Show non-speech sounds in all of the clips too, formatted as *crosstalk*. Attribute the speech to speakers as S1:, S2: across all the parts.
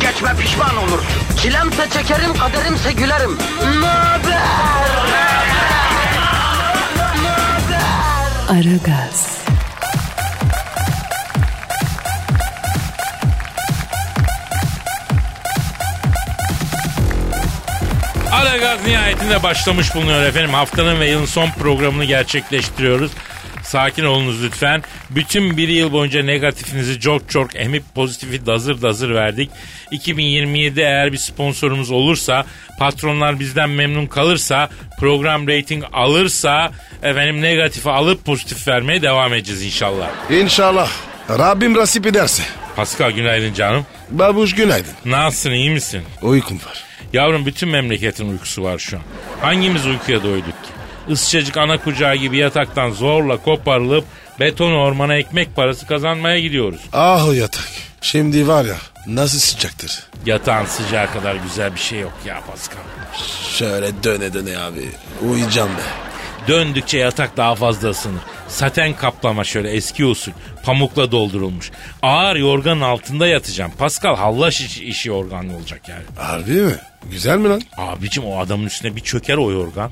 S1: geçme pişman olursun. Çilemse çekerim, kaderimse gülerim. Möber!
S2: Aragaz,
S3: Aragaz nihayetinde başlamış bulunuyor efendim. Haftanın ve yılın son programını gerçekleştiriyoruz. Sakin olunuz lütfen. Bütün bir yıl boyunca negatifinizi çok çok emip pozitifi dazır dazır verdik. 2027'de eğer bir sponsorumuz olursa, patronlar bizden memnun kalırsa, program rating alırsa efendim negatifi alıp pozitif vermeye devam edeceğiz inşallah.
S4: İnşallah. Rabbim nasip ederse.
S3: Pascal günaydın canım.
S4: Babuş günaydın.
S3: Nasılsın iyi misin?
S4: Uykum var.
S3: Yavrum bütün memleketin uykusu var şu an. Hangimiz uykuya doyduk ki? Isıcacık ana kucağı gibi yataktan zorla koparılıp beton ormana ekmek parası kazanmaya gidiyoruz.
S4: Ah o yatak. Şimdi var ya nasıl sıcaktır.
S3: Yatağın sıcağı kadar güzel bir şey yok ya Pascal.
S4: Şöyle döne döne abi. Uyuyacağım be.
S3: Döndükçe yatak daha fazla ısınır. Saten kaplama şöyle eski usul. Pamukla doldurulmuş. Ağır yorganın altında yatacağım. Pascal hallaş işi, işi olacak yani.
S4: Harbi mi? Güzel mi lan?
S3: Abicim o adamın üstüne bir çöker o yorgan.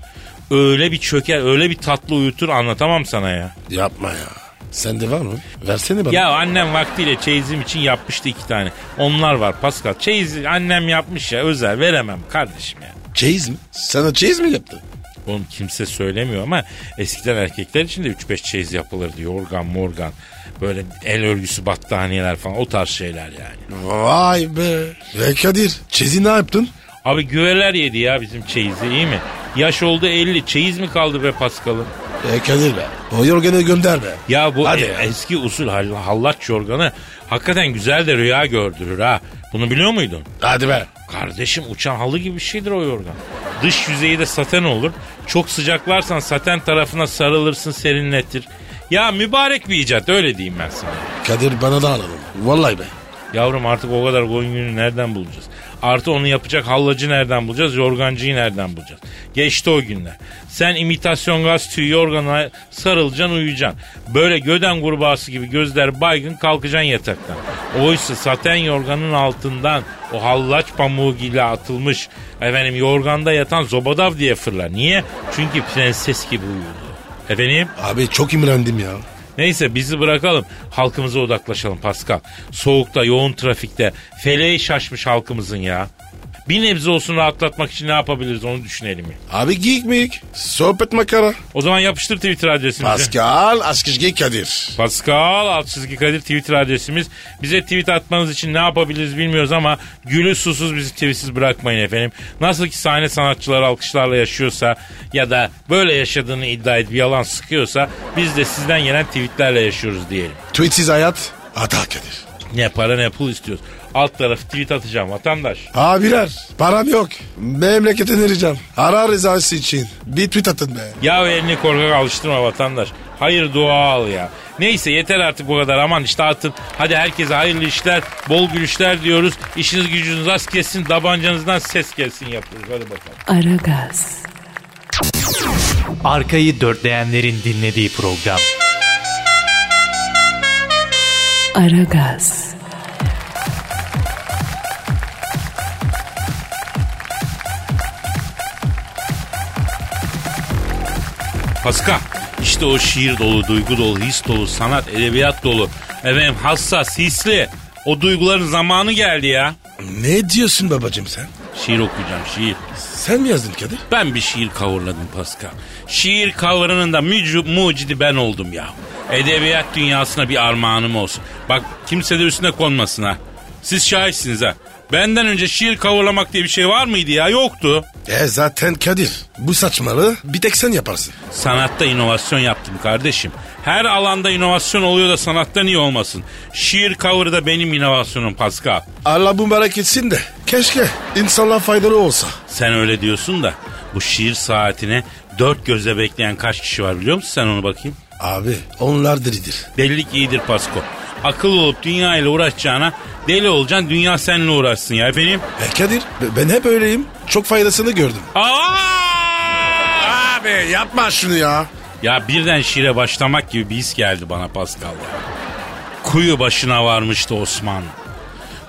S3: Öyle bir çöker öyle bir tatlı uyutur anlatamam sana ya.
S4: Yapma ya. Sende var mı? Versene bana.
S3: Ya annem vaktiyle çeyizim için yapmıştı iki tane. Onlar var Pascal. Çeyiz annem yapmış ya özel veremem kardeşim ya.
S4: Çeyiz mi? Sana çeyiz mi yaptı?
S3: Oğlum kimse söylemiyor ama eskiden erkekler için de 3-5 çeyiz yapılırdı. Yorgan morgan böyle el örgüsü battaniyeler falan o tarz şeyler yani.
S4: Vay be. Ve Kadir çeyizi ne yaptın?
S3: Abi güveler yedi ya bizim çeyizi iyi mi? Yaş oldu 50 çeyiz mi kaldı be Pascal'ım?
S4: E Kadir be. O yorganı gönder be.
S3: Ya bu
S4: Hadi
S3: e-
S4: ya.
S3: eski usul hall- hallaç yorganı hakikaten güzel de rüya gördürür ha. Bunu biliyor muydun?
S4: Hadi be.
S3: Kardeşim uçan halı gibi bir şeydir o yorgan. Dış yüzeyi de saten olur. Çok sıcaklarsan saten tarafına sarılırsın serinletir. Ya mübarek bir icat öyle diyeyim ben sana.
S4: Kadir bana da alalım. Vallahi be.
S3: Yavrum artık o kadar koyun günü nereden bulacağız? Artı onu yapacak hallacı nereden bulacağız? Yorgancıyı nereden bulacağız? Geçti o günler. Sen imitasyon gaz tüyü yorgana sarılacaksın uyuyacaksın. Böyle göden kurbağası gibi gözler baygın kalkacaksın yataktan. Oysa saten yorganın altından o hallaç pamuğu gibi atılmış efendim yorganda yatan zobadav diye fırlar. Niye? Çünkü prenses gibi uyudu. Efendim?
S4: Abi çok imrendim ya.
S3: Neyse bizi bırakalım. Halkımıza odaklaşalım Pascal. Soğukta, yoğun trafikte feleği şaşmış halkımızın ya. Bir nebze olsun rahatlatmak için ne yapabiliriz onu düşünelim ya.
S4: Abi geyik miyik? Sohbet makara.
S3: O zaman yapıştır Twitter adresimizi.
S4: Pascal Askışgi Kadir.
S3: Pascal alt çizgi Kadir Twitter adresimiz. Bize tweet atmanız için ne yapabiliriz bilmiyoruz ama gülü susuz bizi tweetsiz bırakmayın efendim. Nasıl ki sahne sanatçıları alkışlarla yaşıyorsa ya da böyle yaşadığını iddia edip yalan sıkıyorsa biz de sizden gelen tweetlerle yaşıyoruz diyelim.
S4: Tweetsiz hayat hata Kadir.
S3: Ne para ne pul istiyoruz. Alt tarafı tweet atacağım vatandaş.
S4: Abiler param yok. Memlekete vereceğim. Ara rızası için. Bir tweet atın be.
S3: Ya elini korkak alıştırma vatandaş. Hayır dua al ya. Neyse yeter artık bu kadar aman işte atın. Hadi herkese hayırlı işler, bol gülüşler diyoruz. İşiniz gücünüz az gelsin, tabancanızdan ses gelsin yapıyoruz. Hadi bakalım.
S2: Aragaz,
S5: Arkayı dörtleyenlerin dinlediği program.
S2: Aragaz,
S3: Pascal işte o şiir dolu, duygu dolu, his dolu, sanat, edebiyat dolu. Efendim hassas, hisli. O duyguların zamanı geldi ya.
S4: Ne diyorsun babacığım sen?
S3: Şiir okuyacağım şiir.
S4: Sen mi yazdın Kadir?
S3: Ben bir şiir kavurladım Pascal. Şiir kavurunun da mucidi ben oldum ya. Edebiyat dünyasına bir armağanım olsun. Bak kimse de üstüne konmasın ha. Siz şahitsiniz ha. Benden önce şiir kavurlamak diye bir şey var mıydı ya? Yoktu.
S4: E zaten Kadir bu saçmalığı bir tek sen yaparsın.
S3: Sanatta inovasyon yaptım kardeşim. Her alanda inovasyon oluyor da sanatta niye olmasın? Şiir cover'ı da benim inovasyonum Pascal.
S4: Allah mübarek etsin de keşke insanlar faydalı olsa.
S3: Sen öyle diyorsun da bu şiir saatine dört gözle bekleyen kaç kişi var biliyor musun sen onu bakayım?
S4: Abi onlar delidir.
S3: Delilik iyidir Pasko. Akıl olup dünya ile uğraşacağına deli olacaksın dünya seninle uğraşsın ya efendim.
S4: E Kadir ben hep öyleyim. Çok faydasını gördüm.
S3: Aa!
S4: Abi yapma şunu ya.
S3: Ya birden şiire başlamak gibi bir his geldi bana Pascal. Kuyu başına varmıştı Osman.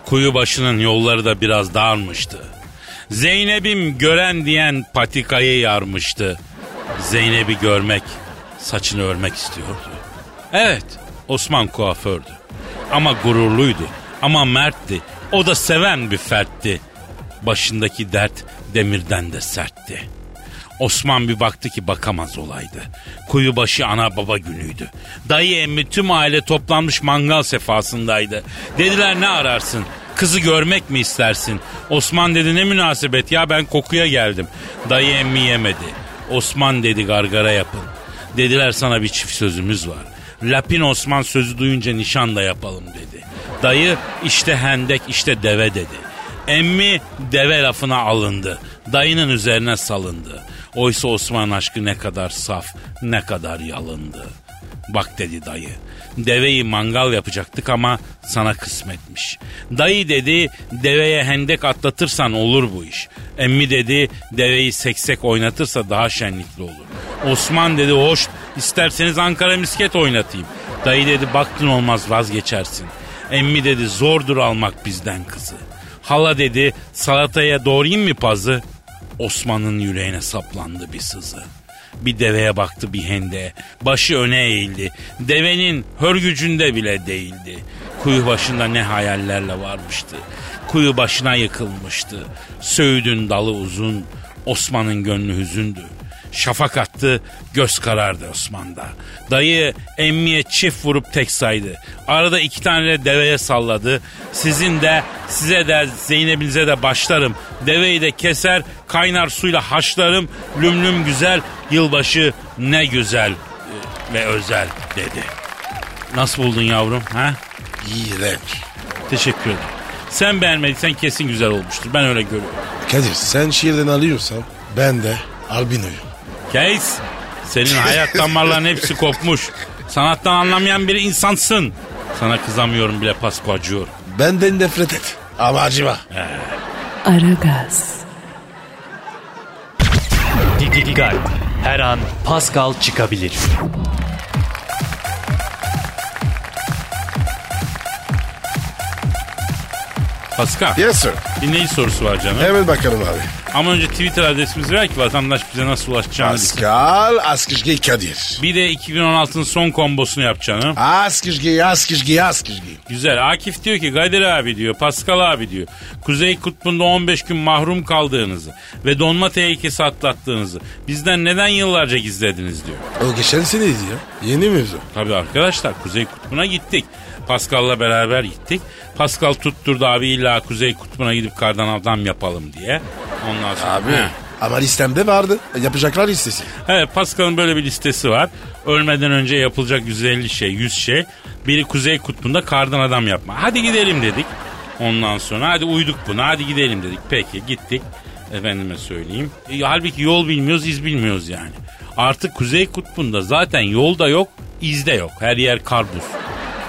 S3: Kuyu başının yolları da biraz darmıştı. Zeynep'im gören diyen patikayı yarmıştı. Zeynep'i görmek, saçını örmek istiyordu. Evet, Osman kuafördü. Ama gururluydu, ama mertti. O da seven bir fertti. Başındaki dert demirden de sertti. Osman bir baktı ki bakamaz olaydı. Kuyubaşı ana baba günüydü. Dayı emmi tüm aile toplanmış mangal sefasındaydı. Dediler ne ararsın? Kızı görmek mi istersin? Osman dedi ne münasebet ya ben kokuya geldim. Dayı emmi yemedi. Osman dedi gargara yapın. Dediler sana bir çift sözümüz var. Lapin Osman sözü duyunca nişan da yapalım dedi. Dayı işte hendek işte deve dedi. Emmi deve lafına alındı. Dayının üzerine salındı. Oysa Osman aşkı ne kadar saf, ne kadar yalındı. Bak dedi dayı. Deveyi mangal yapacaktık ama sana kısmetmiş. Dayı dedi deveye hendek atlatırsan olur bu iş. Emmi dedi deveyi seksek oynatırsa daha şenlikli olur. Osman dedi hoş isterseniz Ankara misket oynatayım. Dayı dedi baktın olmaz vazgeçersin. Emmi dedi zordur almak bizden kızı. Hala dedi salataya doğrayayım mı pazı? Osman'ın yüreğine saplandı bir sızı. Bir deveye baktı bir hende. Başı öne eğildi. Devenin hörgücünde bile değildi. Kuyu başında ne hayallerle varmıştı. Kuyu başına yıkılmıştı. Söğüdün dalı uzun. Osman'ın gönlü hüzündü. Şafak attı, göz karardı Osman'da. Dayı emmiye çift vurup tek saydı. Arada iki tane de deveye salladı. Sizin de size de Zeynep'inize de başlarım. Deveyi de keser, kaynar suyla haşlarım. Lümlüm güzel, yılbaşı ne güzel e, ve özel dedi. Nasıl buldun yavrum? Ha?
S4: İğrenç.
S3: Teşekkür ederim. Sen beğenmediysen kesin güzel olmuştur. Ben öyle görüyorum.
S4: Kadir sen şiirden alıyorsan ben de albinoyum.
S3: Keys, senin hayat damarların hepsi kopmuş. Sanattan anlamayan bir insansın. Sana kızamıyorum bile Pasko acıyor.
S4: Benden nefret et. Ama acıma.
S2: Aragaz,
S5: Dikkat. Her an Pascal çıkabilir.
S3: Pascal,
S4: Yes sir.
S3: dinleyici sorusu var canım.
S4: Hemen bakalım abi.
S3: Ama önce Twitter adresimizi ver ki vatandaş bize nasıl ulaşacağını bilsin.
S4: Pascal Askışgi Kadir.
S3: Bir de 2016'ın son kombosunu yap canım.
S4: Askışgi Askışgi Askışgi.
S3: Güzel. Akif diyor ki Kadir abi diyor, Pascal abi diyor. Kuzey Kutbu'nda 15 gün mahrum kaldığınızı ve donma tehlikesi atlattığınızı bizden neden yıllarca gizlediniz diyor.
S4: O geçen seneydi ya. Yeni mevzu.
S3: Tabii arkadaşlar Kuzey Kutbu'na gittik. Pascal'la beraber gittik. Pascal tutturdu abi illa Kuzey Kutbu'na gidip kardan adam yapalım diye. Ondan sonra...
S4: Abi.
S3: He.
S4: Ama listemde vardı. Yapacaklar listesi.
S3: Evet Pascal'ın böyle bir listesi var. Ölmeden önce yapılacak 150 şey, 100 şey. Biri Kuzey Kutbu'nda kardan adam yapma. Hadi gidelim dedik. Ondan sonra hadi uyduk buna hadi gidelim dedik. Peki gittik. Efendime söyleyeyim. E, halbuki yol bilmiyoruz iz bilmiyoruz yani. Artık Kuzey Kutbu'nda zaten yol da yok iz de yok. Her yer kar buz.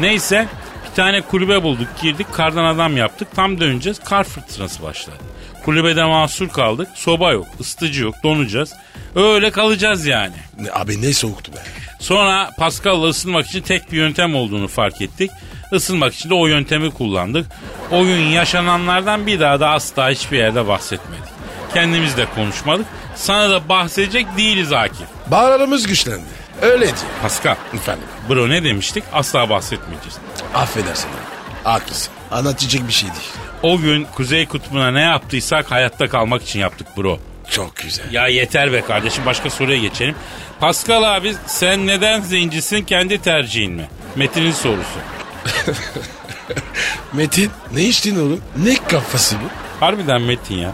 S3: Neyse bir tane kulübe bulduk girdik kardan adam yaptık. Tam döneceğiz kar fırtınası başladı. Kulübede mahsur kaldık. Soba yok, ısıtıcı yok, donacağız. Öyle kalacağız yani.
S4: Ne- Abi ne soğuktu be.
S3: Sonra Pascal'la ısınmak için tek bir yöntem olduğunu fark ettik. Isınmak için de o yöntemi kullandık. O gün yaşananlardan bir daha da asla hiçbir yerde bahsetmedik. Kendimizle konuşmadık. Sana da bahsedecek değiliz Akif.
S4: Bağlarımız güçlendi. Öyle diyor.
S3: Pascal,
S4: Efendim.
S3: bro ne demiştik? Asla bahsetmeyeceğiz.
S4: Affedersin abi. Haklısın. Anlatacak bir şey değil.
S3: O gün Kuzey Kutbu'na ne yaptıysak hayatta kalmak için yaptık bro.
S4: Çok güzel.
S3: Ya yeter be kardeşim başka soruya geçelim. Pascal abi sen neden zencisin kendi tercihin mi? Metin'in sorusu. *laughs*
S4: Metin ne içtin oğlum? Ne kafası bu?
S3: Harbiden Metin ya.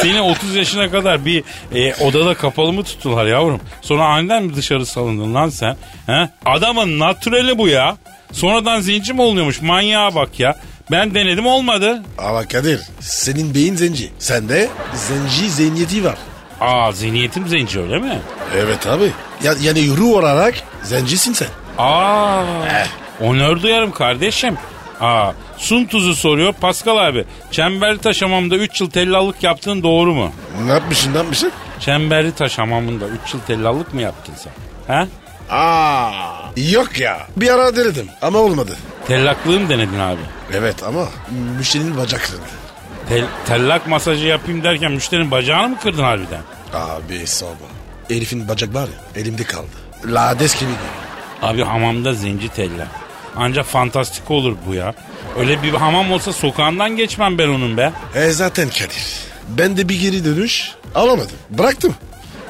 S3: Seni 30 yaşına kadar bir e, odada kapalı mı tuttular yavrum? Sonra aniden mi dışarı salındın lan sen? He? Adamın natüreli bu ya. Sonradan zenci mi oluyormuş? Manyağa bak ya. Ben denedim olmadı.
S4: Ama Kadir senin beyin zenci. Sende zenci zihniyeti var.
S3: Aa zihniyetim zenci öyle mi?
S4: Evet abi. Ya, yani ruh olarak zencisin sen.
S3: Aa, onör duyarım kardeşim. Aa, Sun tuzu soruyor Pascal abi. Çemberli taş hamamında 3 yıl tellallık yaptığın doğru mu?
S4: Ne yapmışsın ne yapmışsın?
S3: Çemberli taş hamamında 3 yıl tellallık mı yaptın sen? Ha?
S4: Aa, yok ya. Bir ara denedim ama olmadı.
S3: Tellaklığı mı denedin abi?
S4: Evet ama müşterinin bacak kırıldı.
S3: Tel, tellak masajı yapayım derken müşterinin bacağını mı kırdın harbiden?
S4: Abi sorma. Elif'in bacak var ya elimde kaldı. Lades gibi.
S3: Abi hamamda zenci tellak. Ancak fantastik olur bu ya. Öyle bir hamam olsa sokağından geçmem ben onun be.
S4: E zaten Kadir. Ben de bir geri dönüş alamadım. Bıraktım.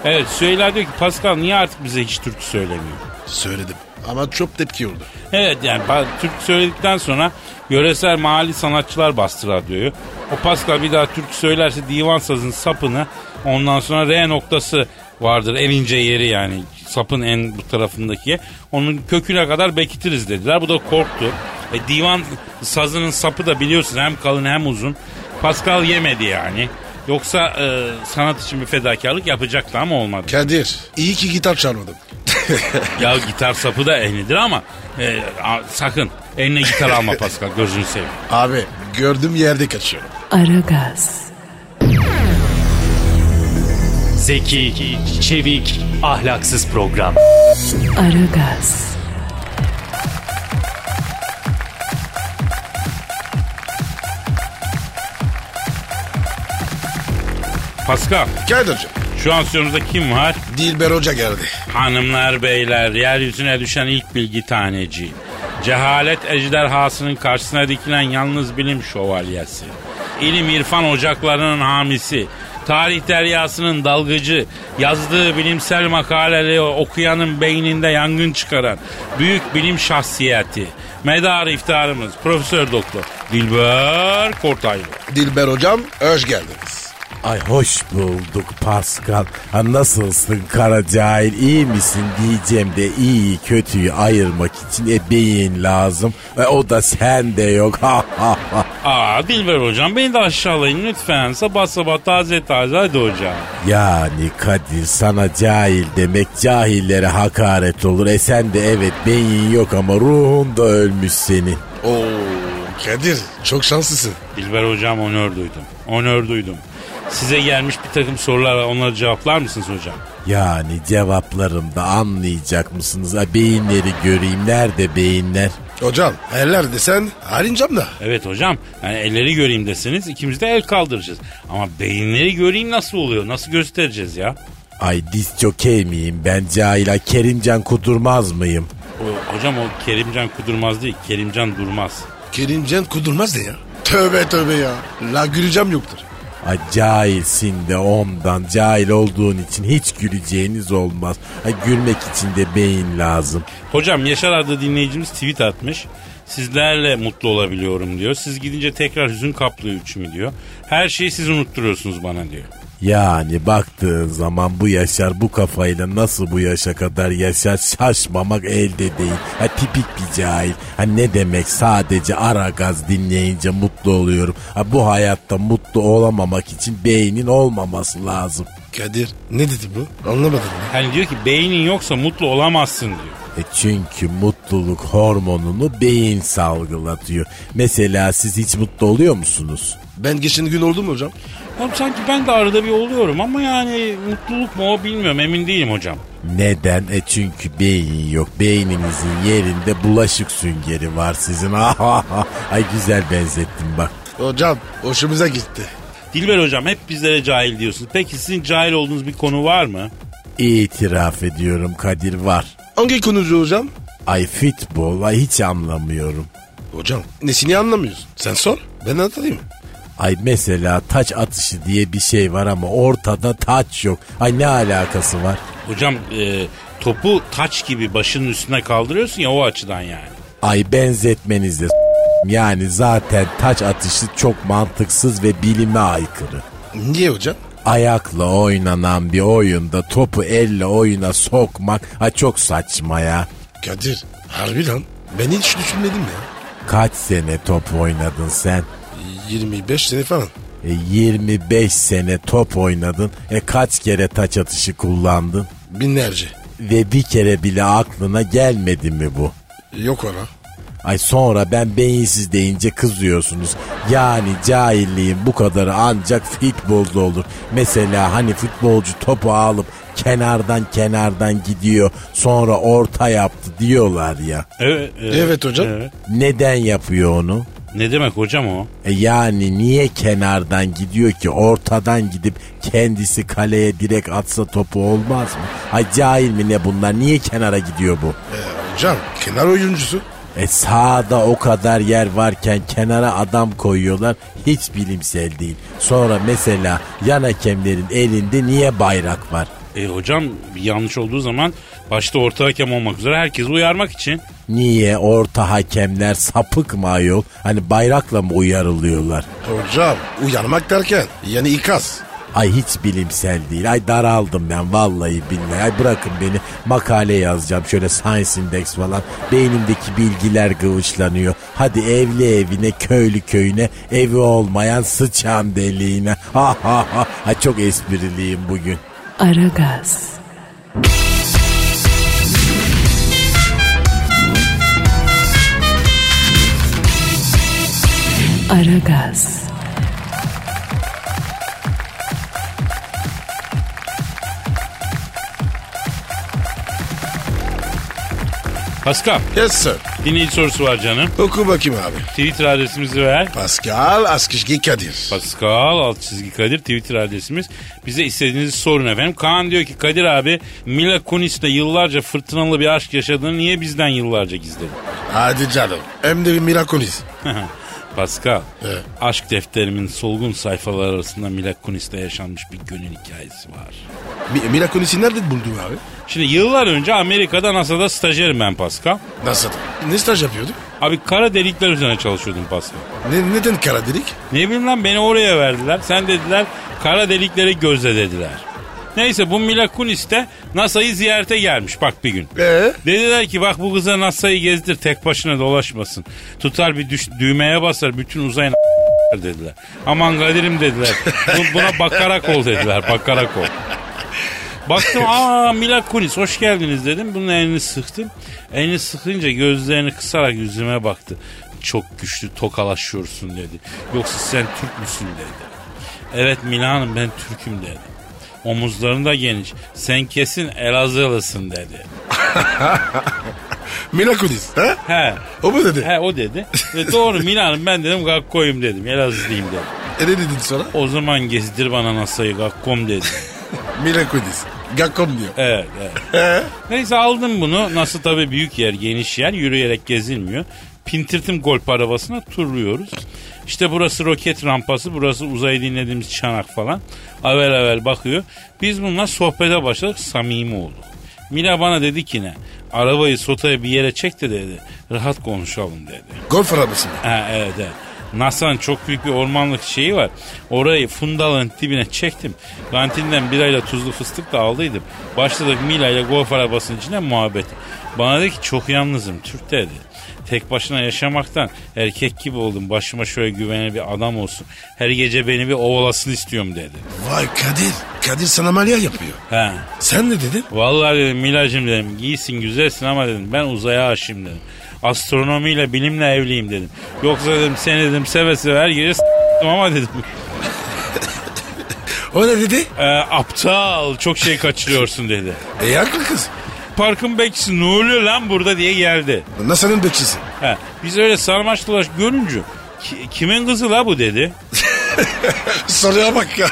S3: Evet Süheyla diyor ki Pascal niye artık bize hiç türkü söylemiyor?
S4: Söyledim ama çok tepki oldu.
S3: Evet yani türkü söyledikten sonra yöresel mahalli sanatçılar bastı radyoyu. O Pascal bir daha türkü söylerse divan sazın sapını ondan sonra R noktası vardır en ince yeri yani sapın en bu tarafındaki onun köküne kadar bekitiriz dediler. Bu da korktu. E, divan sazının sapı da biliyorsun hem kalın hem uzun. Pascal yemedi yani. Yoksa e, sanat için bir fedakarlık yapacaktı ama olmadı.
S4: Kadir iyi ki gitar çalmadım. *laughs*
S3: Ya gitar sapı da ehlidir ama e, a- sakın eline gitar alma Pascal gözünü seveyim.
S4: Abi gördüğüm yerde kaçıyorum.
S2: Aragaz,
S5: Zeki, çevik, ahlaksız program.
S2: Aragaz,
S3: Pascal
S4: Kadir'cim
S3: şu an stüdyomuzda kim var?
S4: Dilber Hoca geldi.
S3: Hanımlar beyler yeryüzüne düşen ilk bilgi taneci. Cehalet ejderhasının karşısına dikilen yalnız bilim şövalyesi. İlim irfan ocaklarının hamisi. Tarih deryasının dalgıcı. Yazdığı bilimsel makaleleri okuyanın beyninde yangın çıkaran. Büyük bilim şahsiyeti. Medar iftarımız Profesör Doktor Dilber Kortaylı.
S4: Dilber Hocam hoş geldiniz.
S6: Ay hoş bulduk Pascal. Ha, nasılsın kara cahil iyi misin diyeceğim de iyi kötüyü ayırmak için e beyin lazım. E, o da sende yok.
S3: Aa Dilber hocam beni de aşağılayın lütfen. Sabah sabah taze taze hadi hocam.
S6: Yani Kadir sana cahil demek cahillere hakaret olur. E sen de evet beyin yok ama ruhun da ölmüş senin.
S4: Oo Kadir çok şanslısın.
S3: Dilber hocam onör duydum. Onör duydum. Size gelmiş bir takım sorular var. Onları cevaplar mısınız hocam?
S6: Yani cevaplarımda anlayacak mısınız? Ha, beyinleri göreyim. Nerede beyinler?
S4: Hocam eller desen harincam da.
S3: Evet hocam. Yani elleri göreyim deseniz ikimiz de el kaldıracağız. Ama beyinleri göreyim nasıl oluyor? Nasıl göstereceğiz ya?
S6: Ay diz çökey miyim ben cahila Kerimcan kudurmaz mıyım?
S3: O, hocam o Kerimcan kudurmaz değil. Kerimcan durmaz.
S4: Kerimcan kudurmaz ne ya? Tövbe tövbe ya. La güleceğim yoktur.
S6: Ay cahilsin de ondan cahil olduğun için hiç güleceğiniz olmaz. Ay gülmek için de beyin lazım.
S3: Hocam Yaşar adlı dinleyicimiz tweet atmış. Sizlerle mutlu olabiliyorum diyor. Siz gidince tekrar hüzün kaplıyor içimi diyor. Her şeyi siz unutturuyorsunuz bana diyor.
S6: Yani baktığın zaman bu Yaşar bu kafayla nasıl bu yaşa kadar yaşar şaşmamak elde değil. Ha tipik bir cahil. Ha ne demek sadece ara gaz dinleyince mutlu oluyorum. Ha bu hayatta mutlu olamamak için beynin olmaması lazım.
S4: Kadir ne dedi bu? Anlamadım. ya.
S3: Hani diyor ki beynin yoksa mutlu olamazsın diyor.
S6: E çünkü mutluluk hormonunu beyin salgılatıyor. Mesela siz hiç mutlu oluyor musunuz?
S4: Ben geçen gün oldu mu hocam?
S3: Oğlum sanki ben de arada bir oluyorum ama yani mutluluk mu o bilmiyorum emin değilim hocam.
S6: Neden? E çünkü beyin yok. Beyninizin yerinde bulaşık süngeri var sizin. *laughs* Ay güzel benzettim bak.
S4: Hocam hoşumuza gitti.
S3: Dilber hocam hep bizlere cahil diyorsunuz. Peki sizin cahil olduğunuz bir konu var mı?
S6: İtiraf ediyorum Kadir var.
S4: Hangi konucu hocam?
S6: Ay futbol ay hiç anlamıyorum.
S4: Hocam nesini anlamıyorsun? Sen sor ben anlatayım.
S6: Ay mesela taç atışı diye bir şey var ama ortada taç yok. Ay ne alakası var?
S3: Hocam e, topu taç gibi başının üstüne kaldırıyorsun ya o açıdan yani.
S6: Ay benzetmenizde Yani zaten taç atışı çok mantıksız ve bilime aykırı.
S4: Niye hocam?
S6: Ayakla oynanan bir oyunda topu elle oyuna sokmak ha çok saçma ya.
S4: Kadir harbi lan. Ben hiç düşünmedim ya.
S6: Kaç sene top oynadın sen?
S4: 25 sene falan.
S6: E, 25 sene top oynadın. E kaç kere taç atışı kullandın?
S4: Binlerce.
S6: Ve bir kere bile aklına gelmedi mi bu?
S4: Yok ona.
S6: Ay sonra ben beyinsiz deyince kızıyorsunuz. Yani cahilliğin bu kadarı ancak futbolda olur. Mesela hani futbolcu topu alıp kenardan kenardan gidiyor sonra orta yaptı diyorlar ya.
S3: Evet,
S4: Evet hocam.
S3: evet.
S6: Neden yapıyor onu?
S3: Ne demek hocam o?
S6: E yani niye kenardan gidiyor ki ortadan gidip kendisi kaleye direkt atsa topu olmaz mı? Ay cahil mi ne bunlar niye kenara gidiyor bu?
S4: Ee, hocam kenar oyuncusu.
S6: E sağda o kadar yer varken kenara adam koyuyorlar hiç bilimsel değil. Sonra mesela yan hakemlerin elinde niye bayrak var?
S3: E hocam bir yanlış olduğu zaman başta orta hakem olmak üzere herkesi uyarmak için.
S6: Niye orta hakemler sapık mı ayol? Hani bayrakla mı uyarılıyorlar?
S4: Hocam uyarmak derken yani ikaz.
S6: Ay hiç bilimsel değil. Ay daraldım ben vallahi billahi. Ay bırakın beni makale yazacağım şöyle Science Index falan. Beynimdeki bilgiler gıvışlanıyor. Hadi evli evine köylü köyüne evi olmayan sıçan deliğine. Ha ha ha. Ay çok espriliyim bugün.
S2: Aragaz. Aragaz.
S3: Pascal
S4: Yes sir.
S3: dinleyici sorusu var canım.
S4: Oku bakayım abi.
S3: Twitter adresimizi ver.
S4: Pascal Askışgi Kadir.
S3: Pascal alt çizgi Kadir Twitter adresimiz. Bize istediğinizi sorun efendim. Kaan diyor ki Kadir abi Mila Kunis'le yıllarca fırtınalı bir aşk yaşadığını niye bizden yıllarca gizledin?
S4: Hadi canım. Hem de bir mirakonis. *laughs*
S3: Pascal,
S4: Evet.
S3: aşk defterimin solgun sayfaları arasında Mila Kunis'le yaşanmış bir gönül hikayesi var.
S4: Mi- mirakonis'i nerede buldun abi?
S3: Şimdi yıllar önce Amerika'da NASA'da stajyerim ben Pascal.
S4: Nasıl? Ne staj yapıyorduk?
S3: Abi kara delikler üzerine çalışıyordum Pascal.
S4: Ne, neden kara delik?
S3: Ne bileyim lan beni oraya verdiler. Sen dediler kara delikleri gözle dediler. Neyse bu Mila Kunis de NASA'yı ziyarete gelmiş bak bir gün.
S4: Ee?
S3: Dediler ki bak bu kıza NASA'yı gezdir tek başına dolaşmasın. Tutar bir düş, düğmeye basar bütün uzay dediler. Aman Kadir'im dediler. *laughs* Bu- Buna bakarak ol dediler bakarak ol. Baktım *laughs* aa Mila Kunis hoş geldiniz dedim. Bunun elini sıktım. Elini sıkınca gözlerini kısarak yüzüme baktı. Çok güçlü tokalaşıyorsun dedi. Yoksa sen Türk müsün dedi. Evet Mila Hanım ben Türk'üm dedi. Omuzların da geniş. Sen kesin Elazığlısın dedi. *laughs*
S4: Mirakonis. Ha?
S3: He.
S4: O mu dedi?
S3: He o dedi. Ve doğru Mila Hanım ben dedim Gakko'yum dedim. Elazığlıyım dedim.
S4: E ne dedin sonra?
S3: O zaman gezdir bana NASA'yı Gakkom dedi. *laughs*
S4: Mirakonis. Gakkom diyor.
S3: Evet, evet. Neyse aldım bunu. Nasıl tabii büyük yer, geniş yer. Yürüyerek gezilmiyor. Pintirtim golf arabasına turluyoruz. İşte burası roket rampası, burası uzayı dinlediğimiz çanak falan. Avel avel bakıyor. Biz bununla sohbete başladık, samimi olduk. Mila bana dedi ki ne? Arabayı sotaya bir yere çek de dedi. Rahat konuşalım dedi.
S4: Golf arabası mı?
S3: Ha, evet evet. NASA'nın çok büyük bir ormanlık şeyi var. Orayı fundalın dibine çektim. Kantinden birayla tuzlu fıstık da aldıydım. Başladık Mila ile golf arabasının içine muhabbet. Bana dedi ki çok yalnızım Türk dedi. Tek başına yaşamaktan erkek gibi oldum. Başıma şöyle güvenen bir adam olsun. Her gece beni bir ovalasın istiyorum dedi.
S4: Vay Kadir. Kadir sana malya yapıyor.
S3: He.
S4: Sen ne dedin?
S3: Vallahi dedim Milacım dedim giysin güzelsin ama dedim ben uzaya aşığım dedim. Astronomiyle bilimle evliyim dedim. Yoksa dedim seni dedim seve seve her gece s**tim ama dedim. *laughs*
S4: O ne dedi?
S3: "Ee, aptal çok şey kaçırıyorsun dedi.
S4: E haklı kız.
S3: Parkın bekçisi ne oluyor lan burada diye geldi.
S4: NASA'nın bekçisi.
S3: He, biz öyle sarmaş dolaş görünce "Ki- kimin kızı la bu dedi. *laughs*
S4: Soruya bak ya.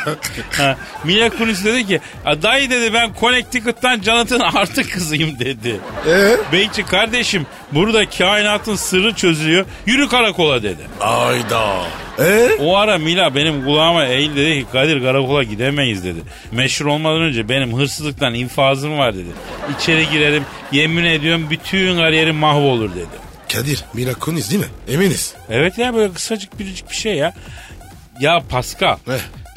S3: Ha, Mila Kunis dedi ki "A, dayı dedi ben Connecticut'tan Jonathan artık kızıyım dedi.
S4: Ee?
S3: Bekçi kardeşim burada kainatın sırrı çözülüyor yürü karakola dedi.
S4: Ayda. Ee?
S3: O ara Mila benim kulağıma eğil dedi ki Kadir karakola gidemeyiz dedi. Meşhur olmadan önce benim hırsızlıktan infazım var dedi. İçeri girerim yemin ediyorum bütün kariyerim mahvolur dedi.
S4: Kadir Mila Kunis değil mi? Eminiz.
S3: Evet ya böyle kısacık biricik bir şey ya. Ya Pascal.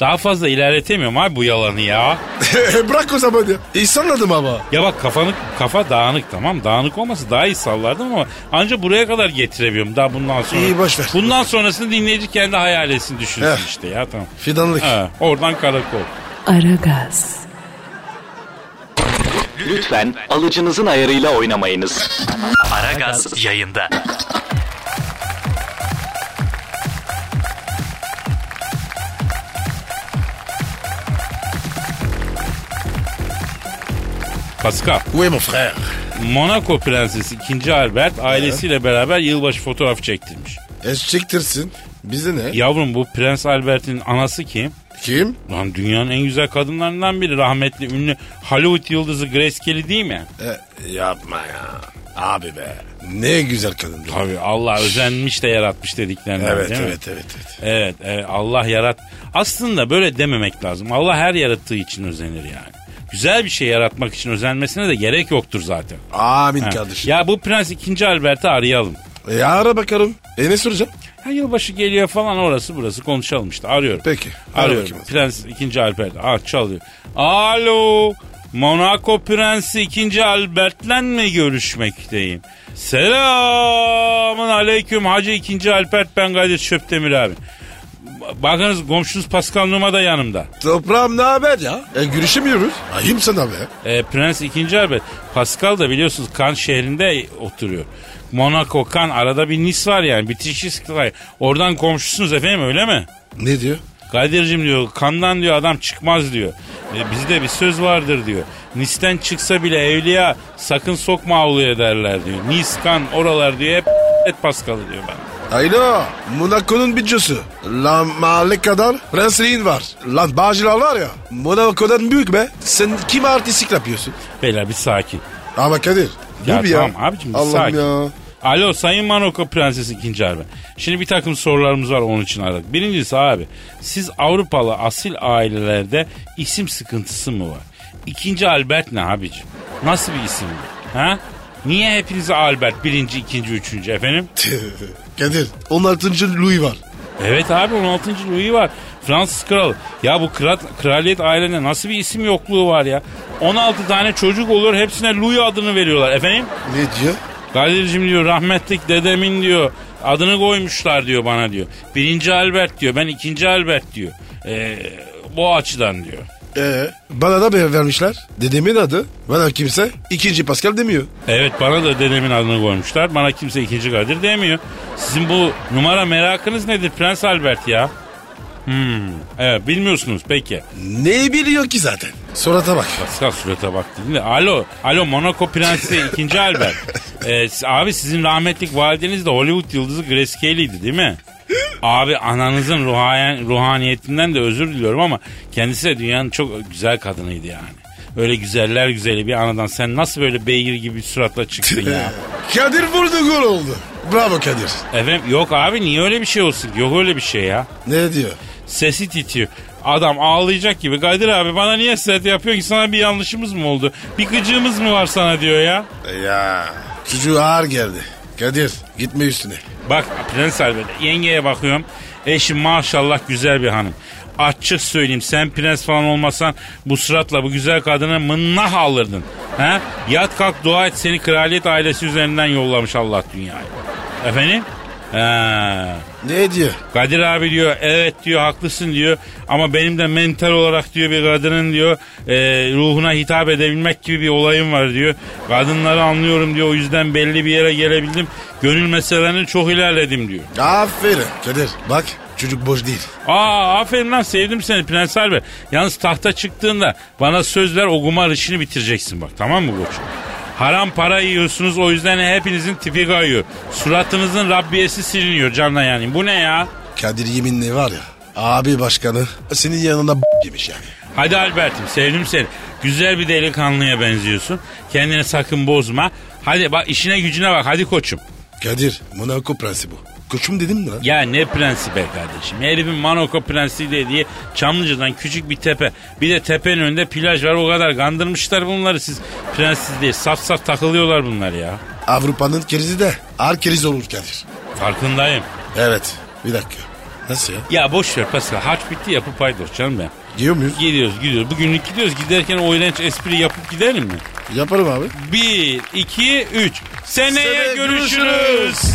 S3: Daha fazla ilerletemiyorum abi bu yalanı ya. *laughs*
S4: Bırak o zaman ya. İyi salladım ama.
S3: Ya bak kafanı kafa dağınık tamam. Dağınık olmasa daha iyi sallardım ama anca buraya kadar getirebiliyorum daha bundan sonra.
S4: İyi, boş ver.
S3: Bundan sonrasını dinleyici kendi hayal etsin düşünsün
S4: Heh.
S3: işte ya tamam.
S4: Fidanlık.
S3: Ha, oradan karakol.
S2: Aragaz,
S7: Lütfen alıcınızın ayarıyla oynamayınız.
S5: Aragaz yayında.
S3: Pascal.
S4: Oui mon frère.
S3: Monaco prensesi 2. Albert ailesiyle beraber yılbaşı fotoğrafı çektirmiş.
S4: E çektirsin. Bize ne?
S3: Yavrum bu Prens Albert'in anası kim?
S4: Kim?
S3: Lan dünyanın en güzel kadınlarından biri rahmetli ünlü Hollywood yıldızı Grace Kelly değil mi?
S4: E, yapma ya. Abi be. Ne güzel kadın.
S3: Tabii Allah özenmiş de yaratmış dediklerinden
S4: Evet,
S3: değil mi?
S4: evet, evet, evet.
S3: Evet, evet Allah yarat. Aslında böyle dememek lazım. Allah her yarattığı için özenir yani. Güzel bir şey yaratmak için özenmesine de gerek yoktur zaten.
S4: Amin
S3: Ha.
S4: kardeşim.
S3: Ya bu Prens 2. Albert'i arayalım.
S4: E, ara bakalım. E ne soracağım?
S3: Ha, yılbaşı geliyor falan orası burası konuşalım işte arıyorum.
S4: Peki.
S3: Arıyorum.
S4: bakayım.
S3: Prens 2. Albert. Ah çalıyor. Alo. Monaco Prensi 2. Albert'le mi görüşmekteyim? Selamun aleyküm Hacı 2. Albert ben Kadir Çöptemir abi. Bakınız komşunuz Pascal Numa da yanımda.
S4: Toprağım ne haber ya? E görüşemiyoruz. Ayıp sana be.
S3: E, Prens 2. Albert. Pascal da biliyorsunuz Kan şehrinde oturuyor. Monaco, Kan arada bir Nice var yani. Bitişik var. Oradan komşusunuz efendim öyle mi?
S4: Ne diyor?
S3: Kadir'cim diyor kandan diyor adam çıkmaz diyor. E, bizde bir söz vardır diyor. Nis'ten çıksa bile evliya sakın sokma avluya derler diyor. Nis, kan oralar diyor hep et paskalı diyor bana.
S4: Ayla Monaco'nun bütçesi. Lan mahalle kadar prensliğin var. Lan bağcılar var ya. Monaco'dan büyük be. Sen kim artistik yapıyorsun?
S3: Beyler bir sakin.
S4: Ama Kadir.
S3: Ya
S4: ya.
S3: tamam abicim bir
S4: Allah'ım
S3: sakin.
S4: ya.
S3: Alo Sayın Monaco Prensesi ikinci harbe. Şimdi bir takım sorularımız var onun için aradık. Birincisi abi siz Avrupalı asil ailelerde isim sıkıntısı mı var? İkinci Albert ne abicim? Nasıl bir isim bu? Ha? Niye hepinize Albert birinci, ikinci, üçüncü efendim?
S4: Kadir 16. Louis var.
S3: Evet abi 16. Louis var. Fransız kralı. Ya bu kral, kraliyet ailelerinde nasıl bir isim yokluğu var ya? 16 tane çocuk olur hepsine Louis adını veriyorlar. Efendim?
S4: Ne diyor?
S3: Kadir'cim diyor rahmetlik dedemin diyor adını koymuşlar diyor bana diyor. Birinci Albert diyor ben ikinci Albert diyor. Ee, bu açıdan diyor.
S4: Ee, bana da bir vermişler. Dedemin adı. Bana kimse ikinci Pascal demiyor.
S3: Evet bana da dedemin adını koymuşlar. Bana kimse ikinci Kadir demiyor. Sizin bu numara merakınız nedir Prens Albert ya? Hmm, evet bilmiyorsunuz peki.
S4: Ne biliyor ki zaten? Surata bak.
S3: Pascal surata bak dedin de. Alo, alo Monaco Prensi *laughs* 2. Albert. Ee, abi sizin rahmetlik valideniz de Hollywood yıldızı Grace Kelly'ydi değil mi? Abi ananızın ruhayen, ruhaniyetinden de özür diliyorum ama kendisi de dünyanın çok güzel kadınıydı yani. Öyle güzeller güzeli bir anadan sen nasıl böyle beygir gibi bir suratla çıktın ya? *laughs*
S4: Kadir vurdu gol oldu. Bravo Kadir.
S3: Efendim yok abi niye öyle bir şey olsun? Yok öyle bir şey ya.
S4: Ne diyor?
S3: Sesi titriyor. Adam ağlayacak gibi. Kadir abi bana niye set yapıyor ki sana bir yanlışımız mı oldu? Bir gıcığımız mı var sana diyor ya.
S4: Ya çocuğu ağır geldi. Kadir gitme üstüne.
S3: Bak Prens Albert yengeye bakıyorum. Eşim maşallah güzel bir hanım. Açık söyleyeyim sen prens falan olmasan bu suratla bu güzel kadını mınnah alırdın. Ha? Yat kalk dua et seni kraliyet ailesi üzerinden yollamış Allah dünyaya. Efendim? Ha.
S4: Ne diyor?
S3: Kadir abi diyor evet diyor haklısın diyor ama benim de mental olarak diyor bir kadının diyor e, ruhuna hitap edebilmek gibi bir olayım var diyor. Kadınları anlıyorum diyor o yüzden belli bir yere gelebildim. Gönül meselelerini çok ilerledim diyor.
S4: Aferin Kadir. Bak çocuk boş değil.
S3: Aa aferin lan sevdim seni Prens Albert. Yalnız tahta çıktığında bana söz ver o kumar işini bitireceksin bak tamam mı koçum? Haram para yiyorsunuz o yüzden hepinizin tipi kayıyor. Suratınızın Rabbiyesi siliniyor canla yani. Bu ne ya?
S4: Kadir yeminli var ya. Abi başkanı senin yanında b- yemiş yani.
S3: Hadi Albert'im sevdim seni. Güzel bir delikanlıya benziyorsun. Kendini sakın bozma. Hadi bak işine gücüne bak hadi koçum.
S4: Kadir Monaco prensi bu. Koçum dedim lan?
S3: Ya ne prensi be kardeşim. Herifin Monaco prensi de diye Çamlıca'dan küçük bir tepe. Bir de tepenin önünde plaj var o kadar. Kandırmışlar bunları siz prensiz diye. Saf saf takılıyorlar bunlar ya.
S4: Avrupa'nın krizi de ağır kriz olur Kadir.
S3: Farkındayım.
S4: Evet. Bir dakika. Nasıl ya?
S3: Ya boş ver Pascal. Harç bitti yapıp paydos canım ben.
S4: Gidiyor muyuz?
S3: Gidiyoruz gidiyoruz. Bugünlük gidiyoruz. Giderken o iğrenç espri yapıp gidelim mi?
S4: Yaparım abi.
S3: Bir, iki, üç. Seneye
S4: Seneye
S3: görüşürüz.
S4: görüşürüz.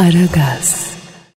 S2: Aragaz.